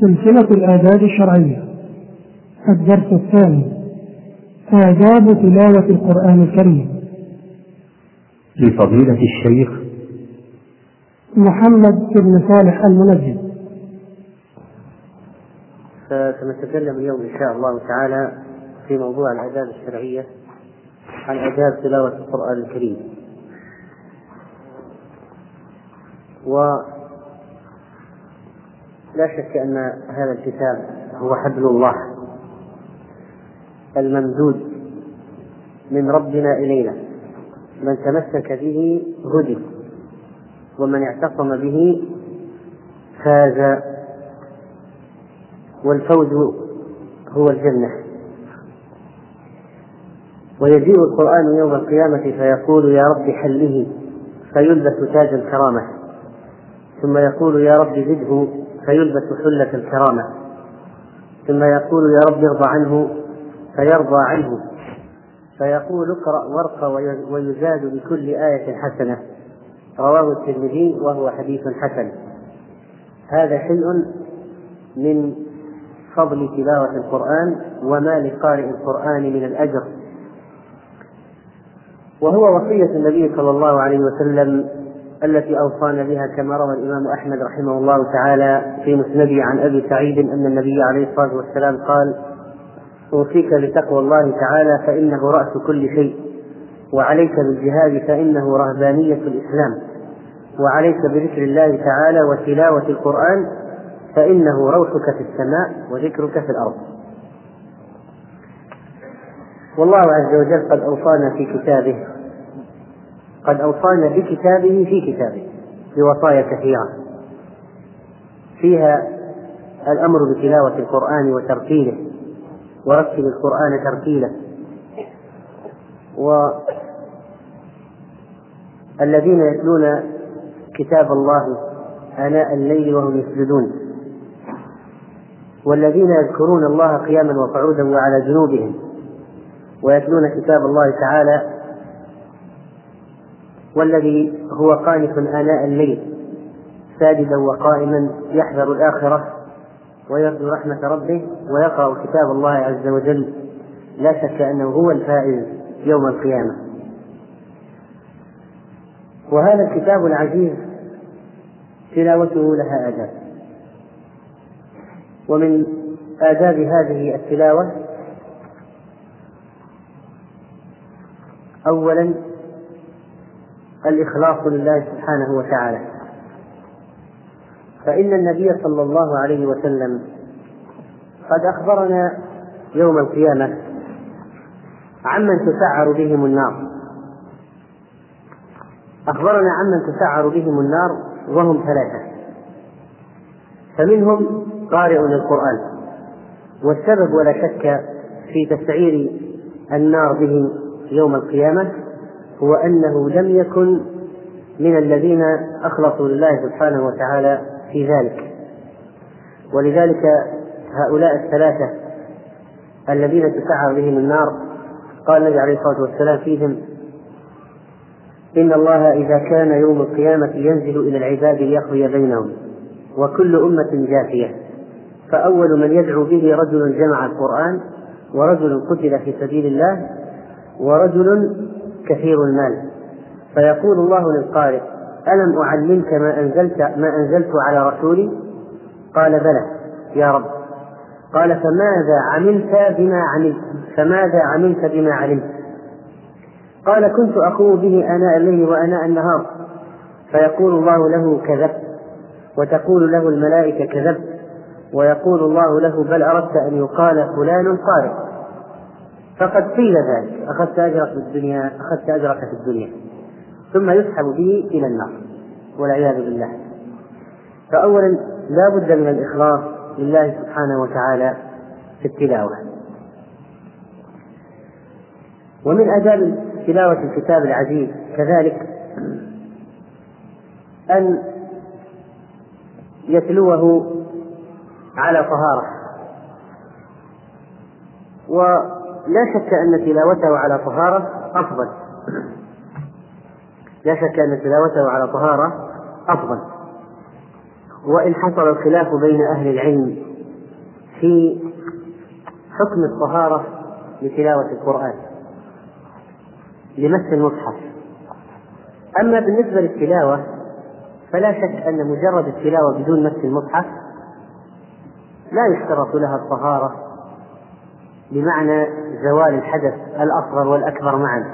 سلسلة الآداب الشرعية. الدرس الثاني آداب تلاوة القرآن الكريم. لفضيلة الشيخ محمد بن صالح المنجد. فسنتكلم اليوم إن شاء الله تعالى في موضوع الآداب الشرعية عن آداب تلاوة القرآن الكريم. ولا شك أن هذا الكتاب هو حبل الله الممدود من ربنا إلينا. من تمسك به هدي ومن اعتصم به فاز والفوز هو الجنة. ويجيء القرآن يوم القيامة فيقول يا رب حله فيلبس تاج الكرامة ثم يقول يا رب زده فيلبس حلة الكرامة. ثم يقول يا رب ارضى عنه فيرضى عنه. فيقول اقرأ وارق ويزاد بكل آية حسنة. رواه الترمذي وهو حديث حسن. هذا شيء من فضل تلاوة القرآن وما لقارئ القرآن من الأجر. وهو وصية النبي صلى الله عليه وسلم التي أوصانا بها كما روى الإمام أحمد رحمه الله تعالى في مسنده عن أبي سعيد أن النبي عليه الصلاة والسلام قال أوصيك بتقوى الله تعالى فإنه رأس كل شيء وعليك بالجهاد فإنه رهبانية الإسلام وعليك بذكر الله تعالى وتلاوة القرآن فإنه روحك في السماء وذكرك في الأرض. والله عز وجل قد أوصانا في كتابه قد أوصانا بكتابه في كتابه بوصايا كثيرة. فيها الأمر بتلاوة القرآن وترتيله ورتل القرآن ترتيلا والذين يتلون كتاب الله آناء الليل وهم يسجدون. والذين يذكرون الله قياما وقعودا وعلى جنوبهم ويتلون كتاب الله تعالى والذي هو قانت آناء الليل ساجدا وقائما يحذر الآخرة ويرجو رحمة ربه ويقرأ كتاب الله عز وجل لا شك أنه هو الفائز يوم القيامة. وهذا الكتاب العزيز تلاوته لها آداب. ومن آداب هذه التلاوة أولا الإخلاص لله سبحانه وتعالى. فإن النبي صلى الله عليه وسلم قد أخبرنا يوم القيامة عمن تسعر بهم النار. أخبرنا عمن تسعر بهم النار وهم ثلاثة. فمنهم قارئ للقرآن والسبب ولا شك في تسعير النار بهم يوم القيامة هو أنه لم يكن من الذين أخلصوا لله سبحانه وتعالى في ذلك. ولذلك هؤلاء الثلاثة الذين تسعر بهم النار قال النبي عليه الصلاة والسلام فيهم إن الله إذا كان يوم القيامة ينزل إلى العباد ليقضي بينهم وكل أمة جاثية. فأول من يدعو به رجل جمع القرآن ورجل قتل في سبيل الله ورجل كثير المال. فيقول الله للقارئ ألم أعلمك ما أنزلت ما أنزلت على رسولي؟ قال بلى يا رب. قال فماذا عملت بما عملت؟ فماذا عملت بما علمت؟ قال كنت أقوم به آناء الليل وآناء النهار. فيقول الله له كذبت وتقول له الملائكة كذبت ويقول الله له بل أردت أن يقال فلان قارئ. فقد قيل ذلك. أخذت أجرك في الدنيا أخذت أجرك في الدنيا. ثم يسحب به إلى النار. والعياذ بالله. فأولا لا بد من الإخلاص لله سبحانه وتعالى في التلاوة. ومن آداب تلاوة الكتاب العزيز كذلك أن يتلوه على طهارة. ولا شك أن تلاوته على طهارة أفضل. لا شك أن تلاوته على طهارة أفضل. وإن حصل الخلاف بين أهل العلم في حكم الطهارة لتلاوة القرآن. لمس المصحف. أما بالنسبة للتلاوة فلا شك أن مجرد التلاوة بدون مس المصحف لا يشترط لها الطهارة بمعنى زوال الحدث الأصغر والأكبر معا.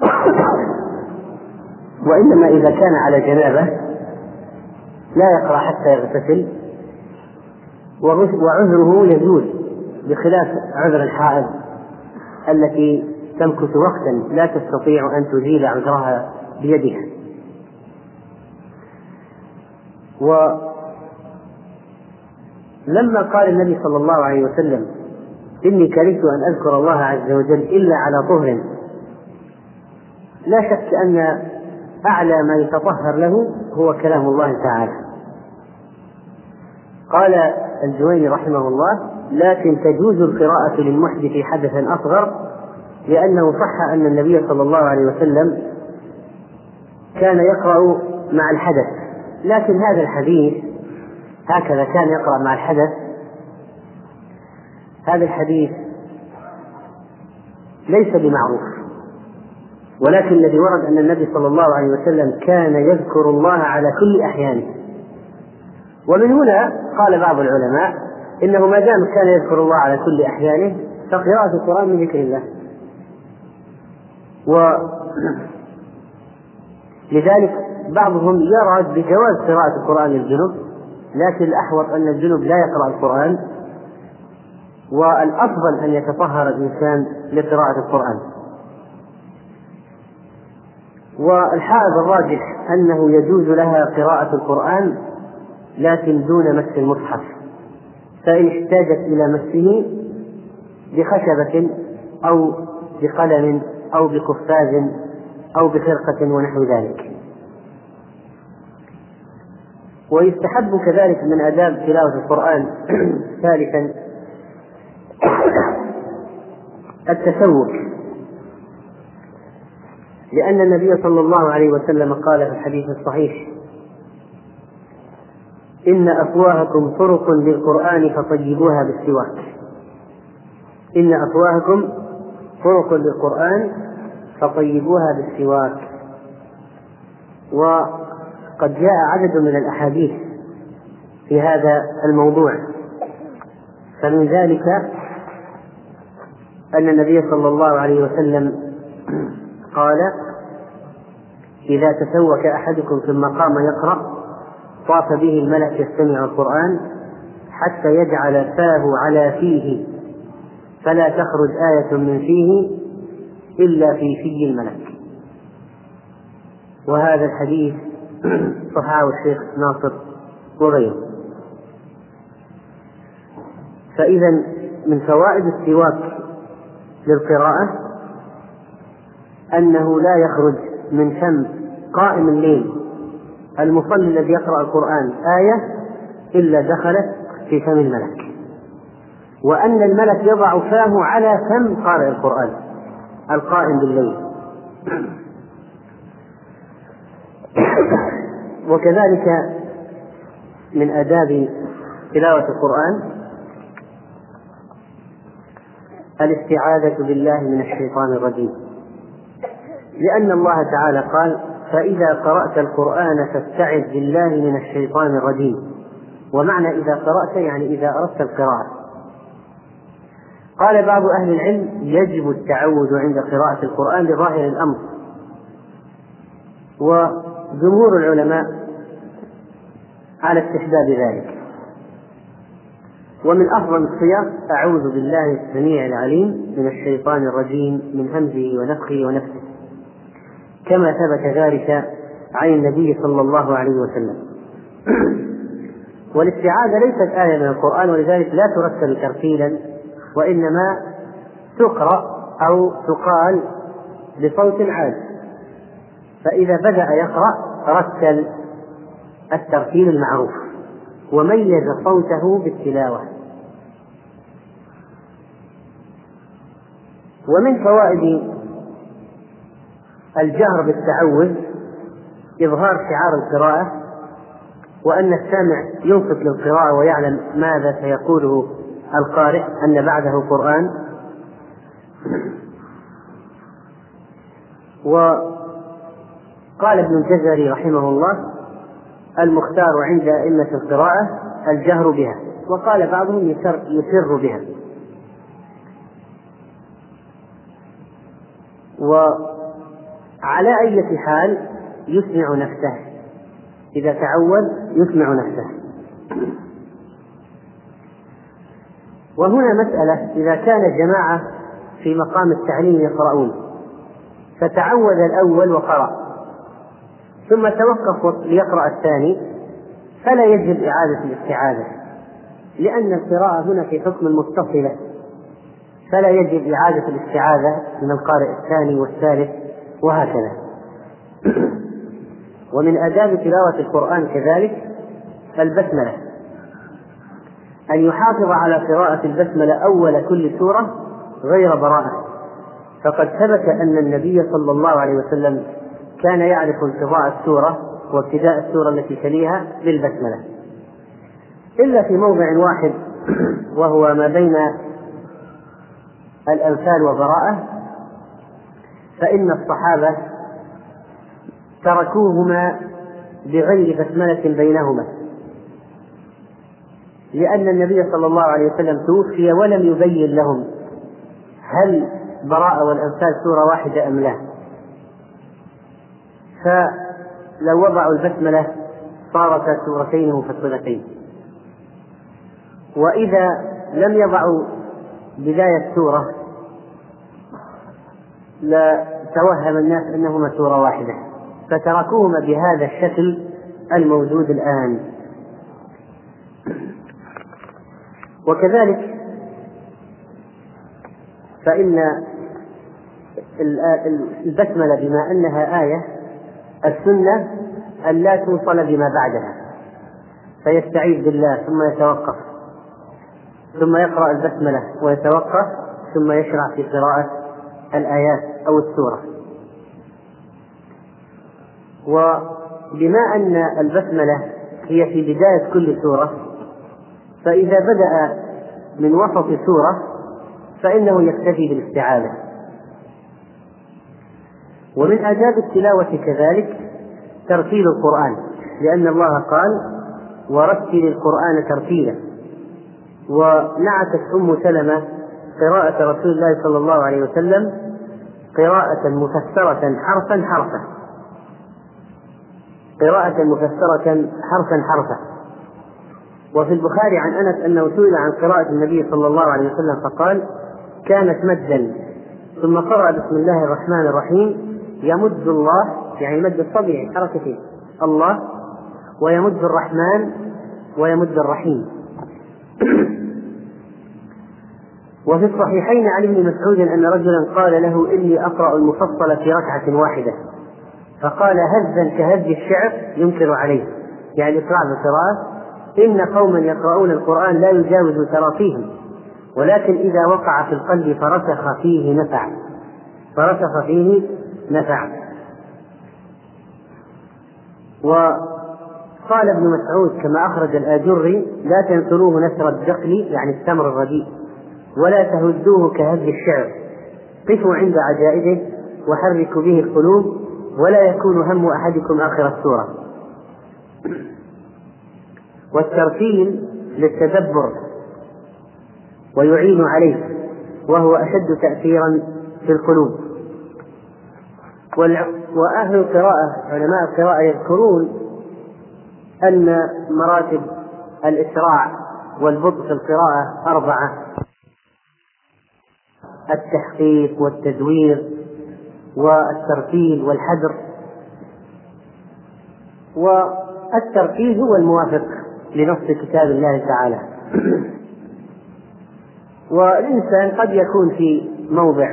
وإنما إذا كان على جنابة لا يقرأ حتى يغتسل وعذره يزول بخلاف عذر الحائض التي تمكث وقتا لا تستطيع أن تزيل عذرها بيدها. ولما قال النبي صلى الله عليه وسلم إني كرهت أن أذكر الله عز وجل إلا على طهر. لا شك أن أعلى ما يتطهر له هو كلام الله تعالى. قال الجويني رحمه الله لكن تجوز القراءة للمحدث حدثا أصغر لأنه صح أن النبي صلى الله عليه وسلم كان يقرأ مع الحدث. لكن هذا الحديث هكذا كان يقرأ مع الحدث. هذا الحديث ليس بمعروف ولكن الذي ورد أن النبي صلى الله عليه وسلم كان يذكر الله على كل أحيانه. ومن هنا قال بعض العلماء إنه ما دام كان يذكر الله على كل أحيانه فقراءة القرآن من ذكر الله. ولذلك بعضهم يرى بجواز قراءة القرآن للجنوب لكن الأحوط أن الجنوب لا يقرأ القرآن والأفضل أن يتطهر الإنسان لقراءة القرآن. والحائض الراجح أنه يجوز لها قراءة القرآن لكن دون مس المصحف فإن احتاجت إلى مسه بخشبة أو بقلم أو بقفاز أو بخرقة ونحو ذلك. ويستحب كذلك من آداب تلاوة القرآن ثالثا التسوك لأن النبي صلى الله عليه وسلم قال في الحديث الصحيح إن أفواهكم طرق للقرآن فطيبوها بالسواك. إن أفواهكم طرق للقرآن فطيبوها بالسواك. وقد جاء عدد من الأحاديث في هذا الموضوع فمن ذلك أن النبي صلى الله عليه وسلم قال إذا تسوك أحدكم ثم قام يقرأ طاف به الملك يستمع القرآن حتى يجعل فاه على فيه فلا تخرج آية من فيه إلا في في الملك. وهذا الحديث صححه الشيخ ناصر وغيره فإذا من فوائد السواك للقراءة أنه لا يخرج من فم قائم الليل المصلي الذي يقرأ القرآن آية إلا دخلت في فم الملك. وأن الملك يضع فاه على فم قارئ القرآن القائم بالليل. وكذلك من آداب تلاوة القرآن الاستعاذة بالله من الشيطان الرجيم. لأن الله تعالى قال فإذا قرأت القرآن فاستعذ بالله من الشيطان الرجيم. ومعنى إذا قرأت يعني إذا أردت القراءة. قال بعض أهل العلم يجب التعوذ عند قراءة القرآن لظاهر الأمر. وجمهور العلماء على استحباب ذلك. ومن أفضل الصيغ أعوذ بالله السميع العليم من الشيطان الرجيم من همزه ونفخه ونفسه. كما ثبت ذلك عن النبي صلى الله عليه وسلم. والاستعاذة ليست آية من القرآن ولذلك لا ترتل ترتيلا وإنما تقرأ أو تقال بصوت عالي فإذا بدأ يقرأ رتل. الترتيل المعروف وميز صوته بالتلاوة. ومن فوائد الجهر بالتعوذ إظهار شعار القراءة وأن السامع ينصت للقراءة ويعلم ماذا سيقوله القارئ أن بعده قرآن. وقال ابن الجزري رحمه الله المختار عند أئمة القراءة الجهر بها وقال بعضهم يسر, يسر بها. وعلى أي حال يسمع نفسه إذا تعود يسمع نفسه. وهنا مسألة إذا كان الجماعة في مقام التعليم يقرؤون فتعود الأول وقرأ. ثم توقف ليقرأ الثاني فلا يجب إعادة الاستعاذة لأن القراءة هنا في حكم المتصلة فلا يجب إعادة الاستعاذة من القارئ الثاني والثالث وهكذا. ومن آداب تلاوة القرآن كذلك البسملة. أن يحافظ على قراءة البسملة أول كل سورة غير براءة. فقد ثبت أن النبي صلى الله عليه وسلم كان يعرف انقضاء السورة وابتداء السورة التي تليها بالبسملة. إلا في موضع واحد وهو ما بين الأنفال وبراءة فإن الصحابة تركوهما بغير بسملة بينهما. لأن النبي صلى الله عليه وسلم توفي ولم يبين لهم هل براءة والأنفال سورة واحدة أم لا. فلو وضعوا البسملة صارتا سورتين مفصلتين. وإذا لم يضعوا بداية سورة لتوهم الناس أنهما سورة واحدة فتركوهما بهذا الشكل الموجود الآن. وكذلك فإن البسملة بما أنها آية السنة أن لا توصل بما بعدها فيستعيذ بالله ثم يتوقف ثم يقرأ البسملة ويتوقف ثم يشرع في قراءة الآيات أو السورة. وبما أن البسملة هي في بداية كل سورة فإذا بدأ من وسط سورة فإنه يكتفي بالاستعاذة. ومن آداب التلاوة كذلك ترتيل القرآن لأن الله قال ورتل القرآن ترتيلا ونعتت أم سلمة قراءة رسول الله صلى الله عليه وسلم قراءة مفسرة حرفا حرفا. قراءة مفسرة حرفا حرفا. وفي البخاري عن أنس أنه سئل عن قراءة النبي صلى الله عليه وسلم فقال كانت مدا ثم قرأ بسم الله الرحمن الرحيم يمد الله يعني مد الطبيعي حركتين الله ويمد الرحمن ويمد الرحيم. وفي الصحيحين عن ابن مسعود أن رجلا قال له إني أقرأ المفصل في ركعة واحدة. فقال هزا كهز الشعر ينكر عليه. يعني اسراع بالقراءه إن قوما يقرؤون القرآن لا يجاوز تراقيهم ولكن إذا وقع في القلب فرسخ فيه نفع. فرسخ فيه نفع. وقال ابن مسعود كما أخرج الآجري لا تنثروه نثر الدقل يعني التمر الرديء ولا تهدوه كهز الشعر. قفوا عند عجائبه وحركوا به القلوب ولا يكون هم أحدكم آخر السورة. والترتيل للتدبر ويعين عليه وهو أشد تأثيرا في القلوب. وأهل القراءة علماء القراءة يذكرون أن مراتب الإسراع والبطء في القراءة أربعة. التحقيق والتدوير والترتيل والحذر. والترتيل هو الموافق لنص كتاب الله تعالى. والإنسان قد يكون في موضع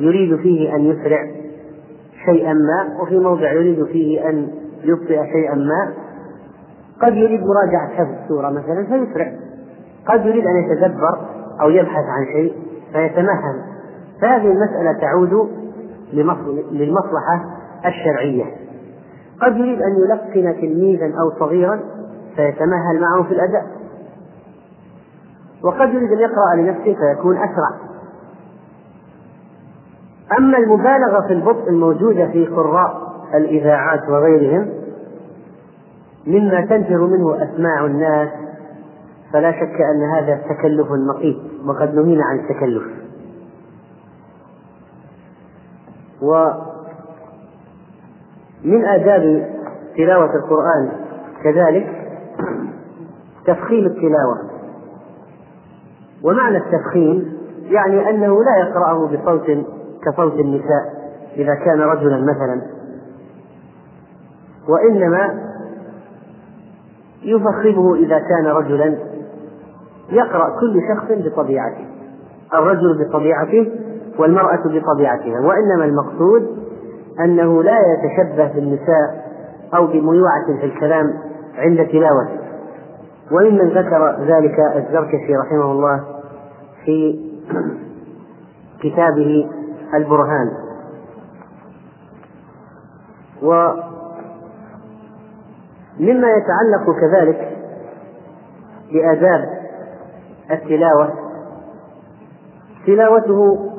يريد فيه أن يسرع. شيئا ما وفي موضع يريد فيه أن يبطئ شيئا ما. قد يريد مراجعة حفظ السورة مثلا فيسرع. قد يريد أن يتدبر أو يبحث عن شيء فيتمهل فهذه المسألة تعود للمصلحة الشرعية. قد يريد أن يلقن تلميذا أو صغيرا فيتمهل معه في الأداء. وقد يريد أن يقرأ لنفسه فيكون أسرع. أما المبالغة في البطء الموجودة في قراء الإذاعات وغيرهم مما تنفر منه أسماع الناس فلا شك أن هذا تكلف مقيت وقد نهينا عن التكلف. ومن آداب تلاوة القرآن كذلك تفخيم التلاوة. ومعنى التفخيم يعني أنه لا يقرأه بصوت كصوت النساء إذا كان رجلا مثلا. وإنما يفخمه إذا كان رجلا يقرأ كل شخص بطبيعته الرجل بطبيعته والمرأة بطبيعتها. وإنما المقصود أنه لا يتشبه بالنساء أو بميوعة في الكلام عند تلاوته. وممن ذكر ذلك الزركشي رحمه الله في كتابه البرهان. ومما يتعلق كذلك بآداب التلاوة تلاوته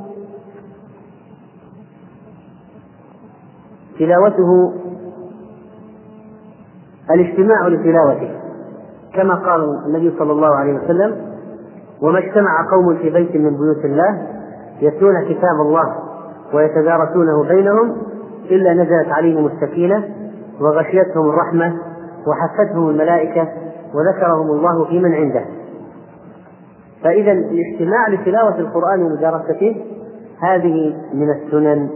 تلاوته الاجتماع لتلاوته كما قال النبي صلى الله عليه وسلم وما اجتمع قوم في بيت من بيوت الله يتلون كتاب الله ويتدارسونه بينهم إلا نزلت عليهم السكينة وغشيتهم الرحمة وحفتهم الملائكة وذكرهم الله في من عنده. فإذا الاجتماع لتلاوة القرآن ومدارسته هذه من السنن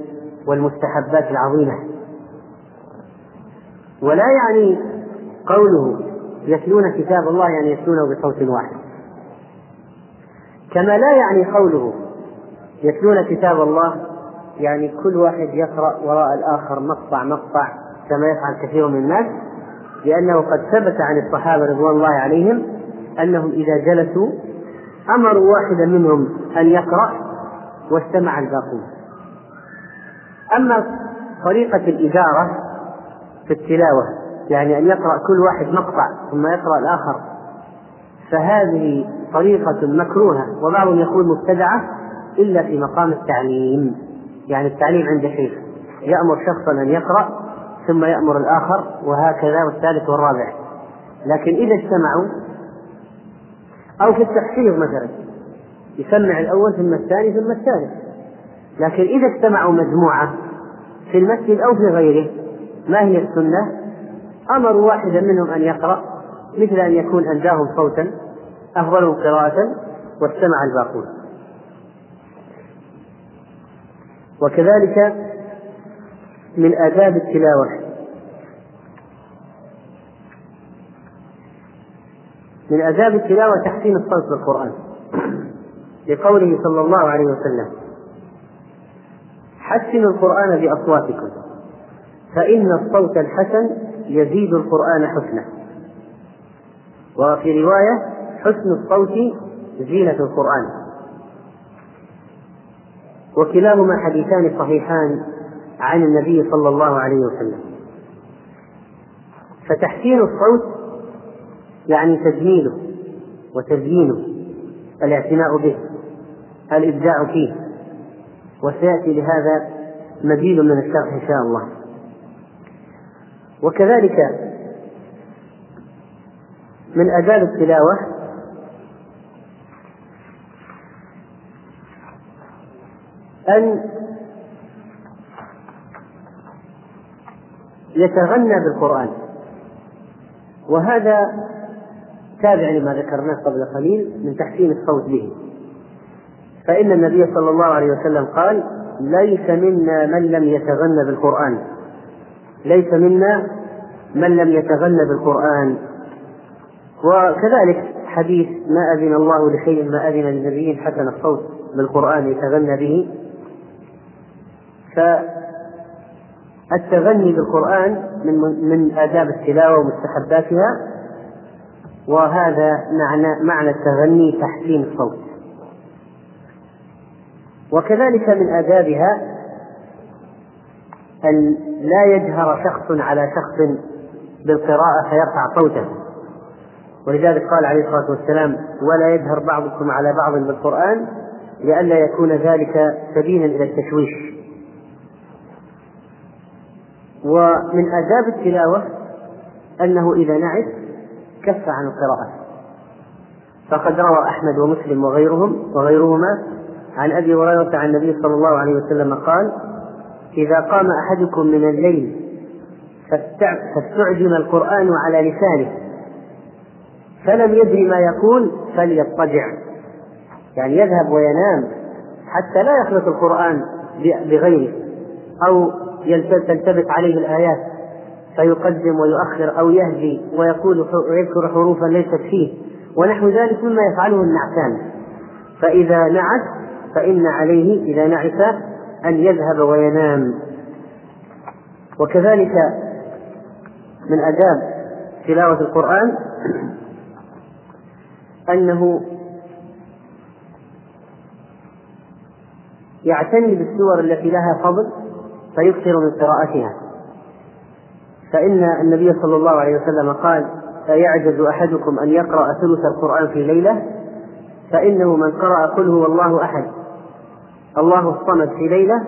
والمستحبات العظيمة. ولا يعني قوله يتلون كتاب الله يعني يتلونه بصوت واحد. كما لا يعني قوله يتلون كتاب الله يعني كل واحد يقرأ وراء الآخر مقطع مقطع كما يفعل كثير من الناس لأنه قد ثبت عن الصحابة رضوان الله عليهم أنهم إذا جلسوا أمروا واحدا منهم أن يقرأ واستمع الباقون. أما طريقة الإدارة في التلاوة يعني أن يقرأ كل واحد مقطع ثم يقرأ الآخر فهذه طريقة مكروهة وبعضهم يقول مبتدعة إلا في مقام التعليم. يعني التعليم عند شيخ يأمر شخصا أن يقرأ ثم يأمر الآخر وهكذا والثالث والرابع. لكن إذا اجتمعوا أو في التحفيظ مثلا يسمع الأول ثم الثاني ثم الثالث. لكن إذا اجتمعوا مجموعة في المسجد أو في غيره ما هي السنة؟ أمروا واحدا منهم أن يقرأ مثل أن يكون أنداهم صوتا أفضلهم قراءة واستمع الباقون. وكذلك من آداب التلاوة. من آداب التلاوة تحسين الصوت بالقرآن لقوله صلى الله عليه وسلم حسنوا القرآن بأصواتكم فإن الصوت الحسن يزيد القرآن حسنا وفي رواية حسن الصوت زينة القرآن. وكلاهما حديثان صحيحان عن النبي صلى الله عليه وسلم. فتحسين الصوت يعني تجميله وتزيينه الاعتناء به الإبداع فيه. وسيأتي لهذا مزيد من الشرح إن شاء الله. وكذلك من آداب التلاوة أن يتغنى بالقرآن. وهذا تابع لما ذكرناه قبل قليل من تحسين الصوت به. فإن النبي صلى الله عليه وسلم قال ليس منا من لم يتغنى بالقرآن. ليس منا من لم يتغنى بالقرآن. وكذلك حديث ما أذن الله لشيء ما أذن للنبي حسن الصوت بالقرآن يتغنى به. فالتغني بالقرآن من من آداب التلاوة ومستحباتها وهذا معنى معنى التغني تحسين الصوت. وكذلك من آدابها أن لا يجهر شخص على شخص بالقراءة فيرفع صوته. ولذلك قال عليه الصلاة والسلام ولا يجهر بعضكم على بعض بالقرآن لئلا يكون ذلك سبيلا إلى التشويش. ومن آداب التلاوة أنه إذا نعس كف عن القراءة. فقد روى أحمد ومسلم وغيرهم وغيرهما عن أبي هريرة عن النبي صلى الله عليه وسلم قال إذا قام أحدكم من الليل فاستعجم القرآن على لسانه فلم يدري ما يقول فليضطجع. يعني يذهب وينام حتى لا يخلط القرآن بغيره أو تلتبس عليه الآيات فيقدم ويؤخر أو يهدي ويقول ويذكر حروفا ليست فيه ونحو ذلك مما يفعله النعسان. فإذا نعس فإن عليه إذا نعس أن يذهب وينام. وكذلك من آداب تلاوة القرآن أنه يعتني بالسور التي لها فضل فيكثر من قراءتها. فإن النبي صلى الله عليه وسلم قال أيعجز أحدكم أن يقرأ ثلث القرآن في ليلة؟ فإنه من قرأ قل هو الله أحد. الله الصمد في ليلة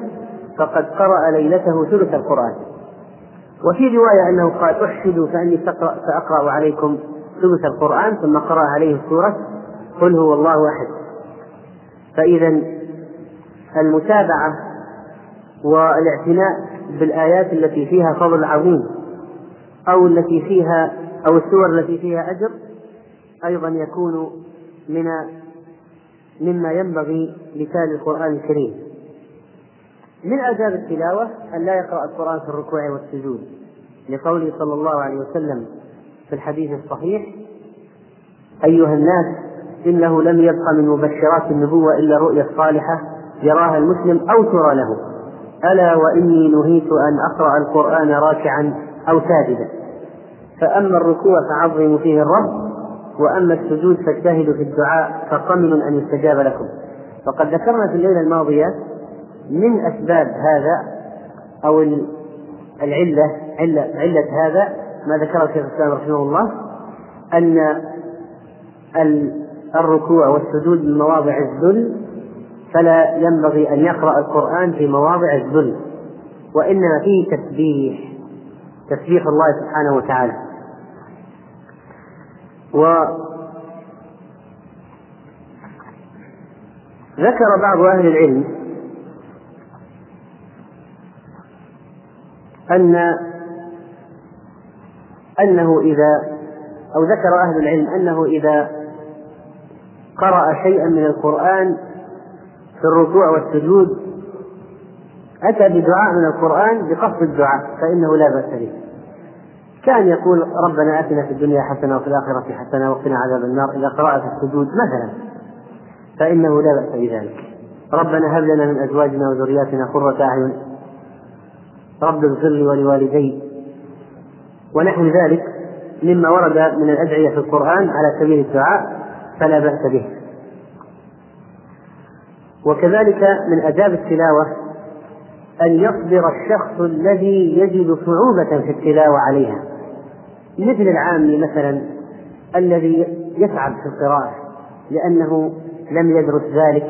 فقد قرأ ليلته ثلث القرآن. وفي رواية أنه قال أحشدوا فأني سأقرأ عليكم ثلث القرآن ثم قرأ عليه سورة قل هو الله أحد. فإذا المتابعة والاعتناء بالآيات التي فيها فضل عظيم أو التي فيها أو السور التي فيها أجر أيضا يكون من مما ينبغي لتالي القرآن الكريم. من آداب التلاوة أن لا يقرأ القرآن في الركوع والسجود لقوله صلى الله عليه وسلم في الحديث الصحيح أيها الناس إنه لم يبق من مبشرات النبوة إلا رؤيا صالحة يراها المسلم أو ترى له. ألا وإني نهيت أن أقرأ القرآن راكعا أو ساجدا. فأما الركوع فعظموا فيه الرب وأما السجود فاجتهدوا في الدعاء فقمن أن يستجاب لكم. فقد ذكرنا في الليلة الماضية من أسباب هذا أو العلة علة, علة هذا ما ذكره الشيخ الإسلام رحمه الله أن الركوع والسجود من مواضع الذل فلا ينبغي أن يقرأ القرآن في مواضع الذل وإنما فيه تسبيح تسبيح الله سبحانه وتعالى. وذكر بعض أهل العلم أن أنه إذا أو ذكر أهل العلم أنه إذا قرأ شيئا من القرآن في الركوع والسجود أتى بدعاء من القرآن بقصد الدعاء فإنه لا بأس به. كان يقول ربنا آتنا في الدنيا حسنة وفي الآخرة حسنة وقنا عذاب النار إذا قرأ في السجود مثلا فإنه لا بأس بذلك. ربنا هب لنا من أزواجنا وذرياتنا قرة أعين. رب اغفر لي ولوالدي. ونحو ذلك مما ورد من الأدعية في القرآن على سبيل الدعاء فلا بأس به. وكذلك من آداب التلاوة أن يصبر الشخص الذي يجد صعوبة في التلاوة عليها. مثل العامي مثلا الذي يتعب في القراءة لأنه لم يدرس ذلك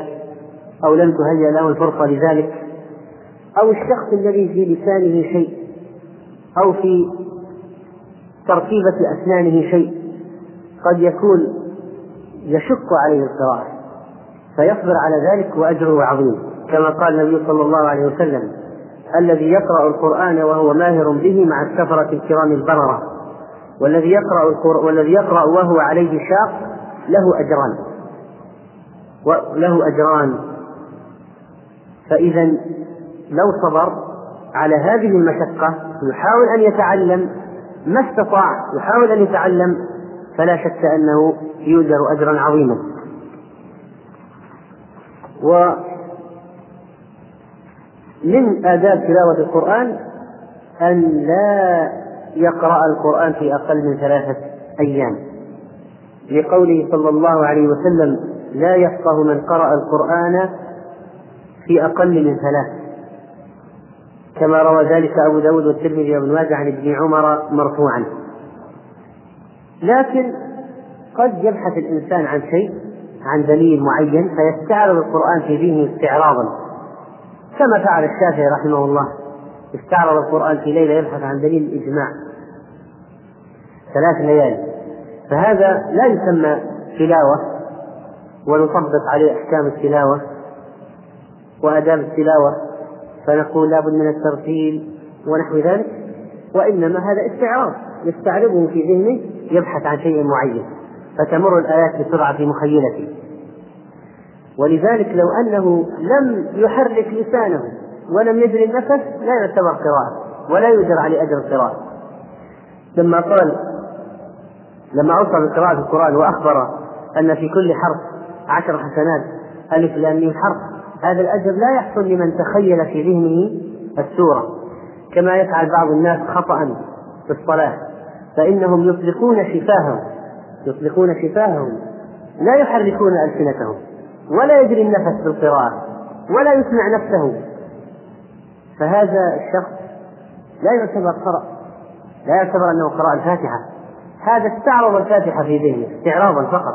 أو لم تهيأ له الفرصة لذلك. أو الشخص الذي في لسانه شيء أو في تركيبة أسنانه شيء قد يكون يشق عليه القراءة. فيصبر على ذلك وأجره عظيم. كما قال النبي صلى الله عليه وسلم الذي يقرأ القرآن وهو ماهر به مع السفرة الكرام البررة. والذي يقرأ القرآن والذي يقرأ وهو عليه شاق له أجران. وله أجران. فإذا لو صبر على هذه المشقة يحاول أن يتعلم ما استطاع يحاول أن يتعلم فلا شك أنه يؤجر أجرا عظيما. ومن آداب تلاوة القرآن أن لا يقرأ القرآن في أقل من ثلاثة أيام. لقوله صلى الله عليه وسلم لا يفقه من قرأ القرآن في أقل من ثلاث. كما روى ذلك أبو داود والترمذي وابن ماجه عن ابن عمر مرفوعا. لكن قد يبحث الإنسان عن شيء عن دليل معين فيستعرض القرآن في ذهنه استعراضا. كما فعل الشافعي رحمه الله استعرض القرآن في ليلة يبحث عن دليل الإجماع. ثلاث ليالي فهذا لا يسمى تلاوة ونطبق عليه أحكام التلاوة وآداب التلاوة فنقول لابد من الترتيل ونحو ذلك وإنما هذا استعراض يستعرضه في ذهنه يبحث عن شيء معين. فتمر الآيات بسرعة في مخيلته. ولذلك لو أنه لم يحرك لسانه ولم يجري النفس لا يعتبر قراءة ولا يؤجر عليه أجر القراءة. لما قال لما أوصى بقراءة القرآن وأخبر أن في كل حرف عشر حسنات ألف لام حرف هذا الأجر لا يحصل لمن تخيل في ذهنه السورة. كما يفعل بعض الناس خطأ في الصلاة فإنهم يطلقون شفاههم يطلقون شفاههم لا يحركون ألسنتهم ولا يجري النفس بالقراءة ولا يسمع نفسه. فهذا الشخص لا يعتبر قرأ لا يعتبر أنه قرأ الفاتحة. هذا استعرض الفاتحة في ذهنه استعراضا فقط.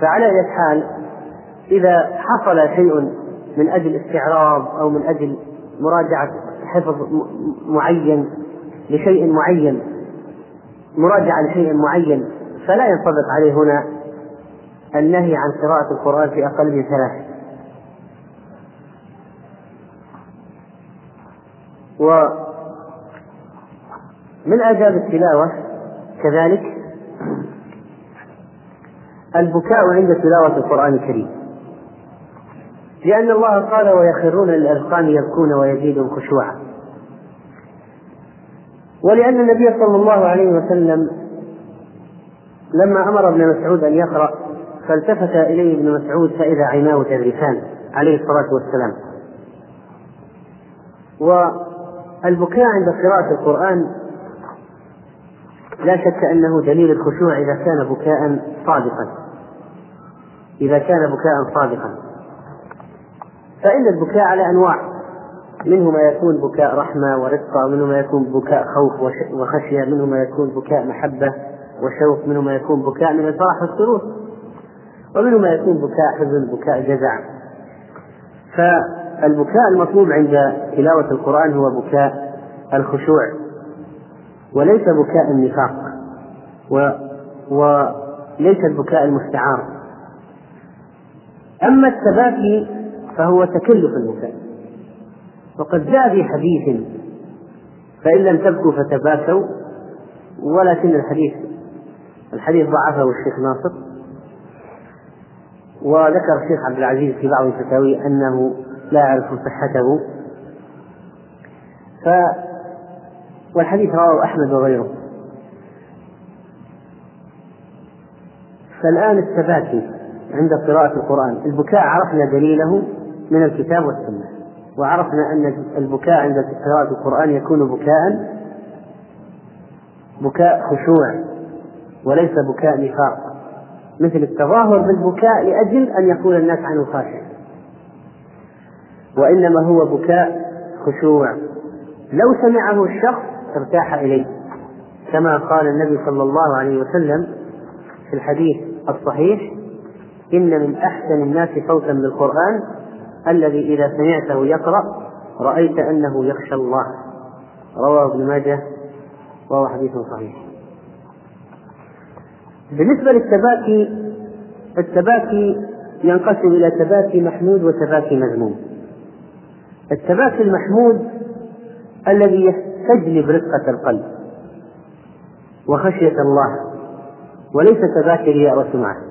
فعلى أي حال إذا حصل شيء من أجل استعراض أو من أجل مراجعة حفظ معين لشيء معين مراجعة لشيء معين فلا ينطبق عليه هنا النهي عن قراءة القرآن في أقل من ثلاث. ومن آداب التلاوة كذلك البكاء عند تلاوة القرآن الكريم. لأن الله قال ويخرون للأذقان يبكون ويزيدهم خشوعا. ولأن النبي صلى الله عليه وسلم لما أمر ابن مسعود أن يقرأ فالتفت إليه ابن مسعود فإذا عيناه تذرفان عليه الصلاة والسلام. والبكاء عند قراءة القرآن لا شك أنه دليل الخشوع إذا كان بكاء صادقا. إذا كان بكاء صادقا. فإن البكاء على أنواع. منه ما يكون بكاء رحمة ورقة ومنه ما يكون بكاء خوف وخشية منه ما يكون بكاء محبة. وشوق منه ما يكون بكاء من الفرح والسرور ومنه ما يكون بكاء حزن بكاء جزع. فالبكاء المطلوب عند تلاوة القرآن هو بكاء الخشوع وليس بكاء النفاق و وليس البكاء المستعار. أما التباكي فهو تكلف البكاء. وقد جاء في حديث فإن لم تبكوا فتباكوا ولكن الحديث الحديث ضعفه الشيخ ناصر وذكر الشيخ عبد العزيز في بعض الفتاوي أنه لا يعرف صحته. ف والحديث رواه أحمد وغيره. فالآن التباكي عند قراءة القرآن. البكاء عرفنا دليله من الكتاب والسنة وعرفنا أن البكاء عند قراءة القرآن يكون بكاء بكاء خشوع. وليس بكاء نفاق. مثل التظاهر بالبكاء لأجل أن يقول الناس عنه خاشع وإنما هو بكاء خشوع. لو سمعه الشخص ارتاح إليه. كما قال النبي صلى الله عليه وسلم في الحديث الصحيح إن من أحسن الناس صوتا بالقرآن الذي إذا سمعته يقرأ رأيت أنه يخشى الله. رواه ابن ماجه وهو حديث صحيح. بالنسبة للتباكي التباكي ينقسم إلى تباكي محمود وتباكي مذموم. التباكي المحمود الذي يستجلب رقة القلب وخشية الله وليس تباكي رياء وسمعة.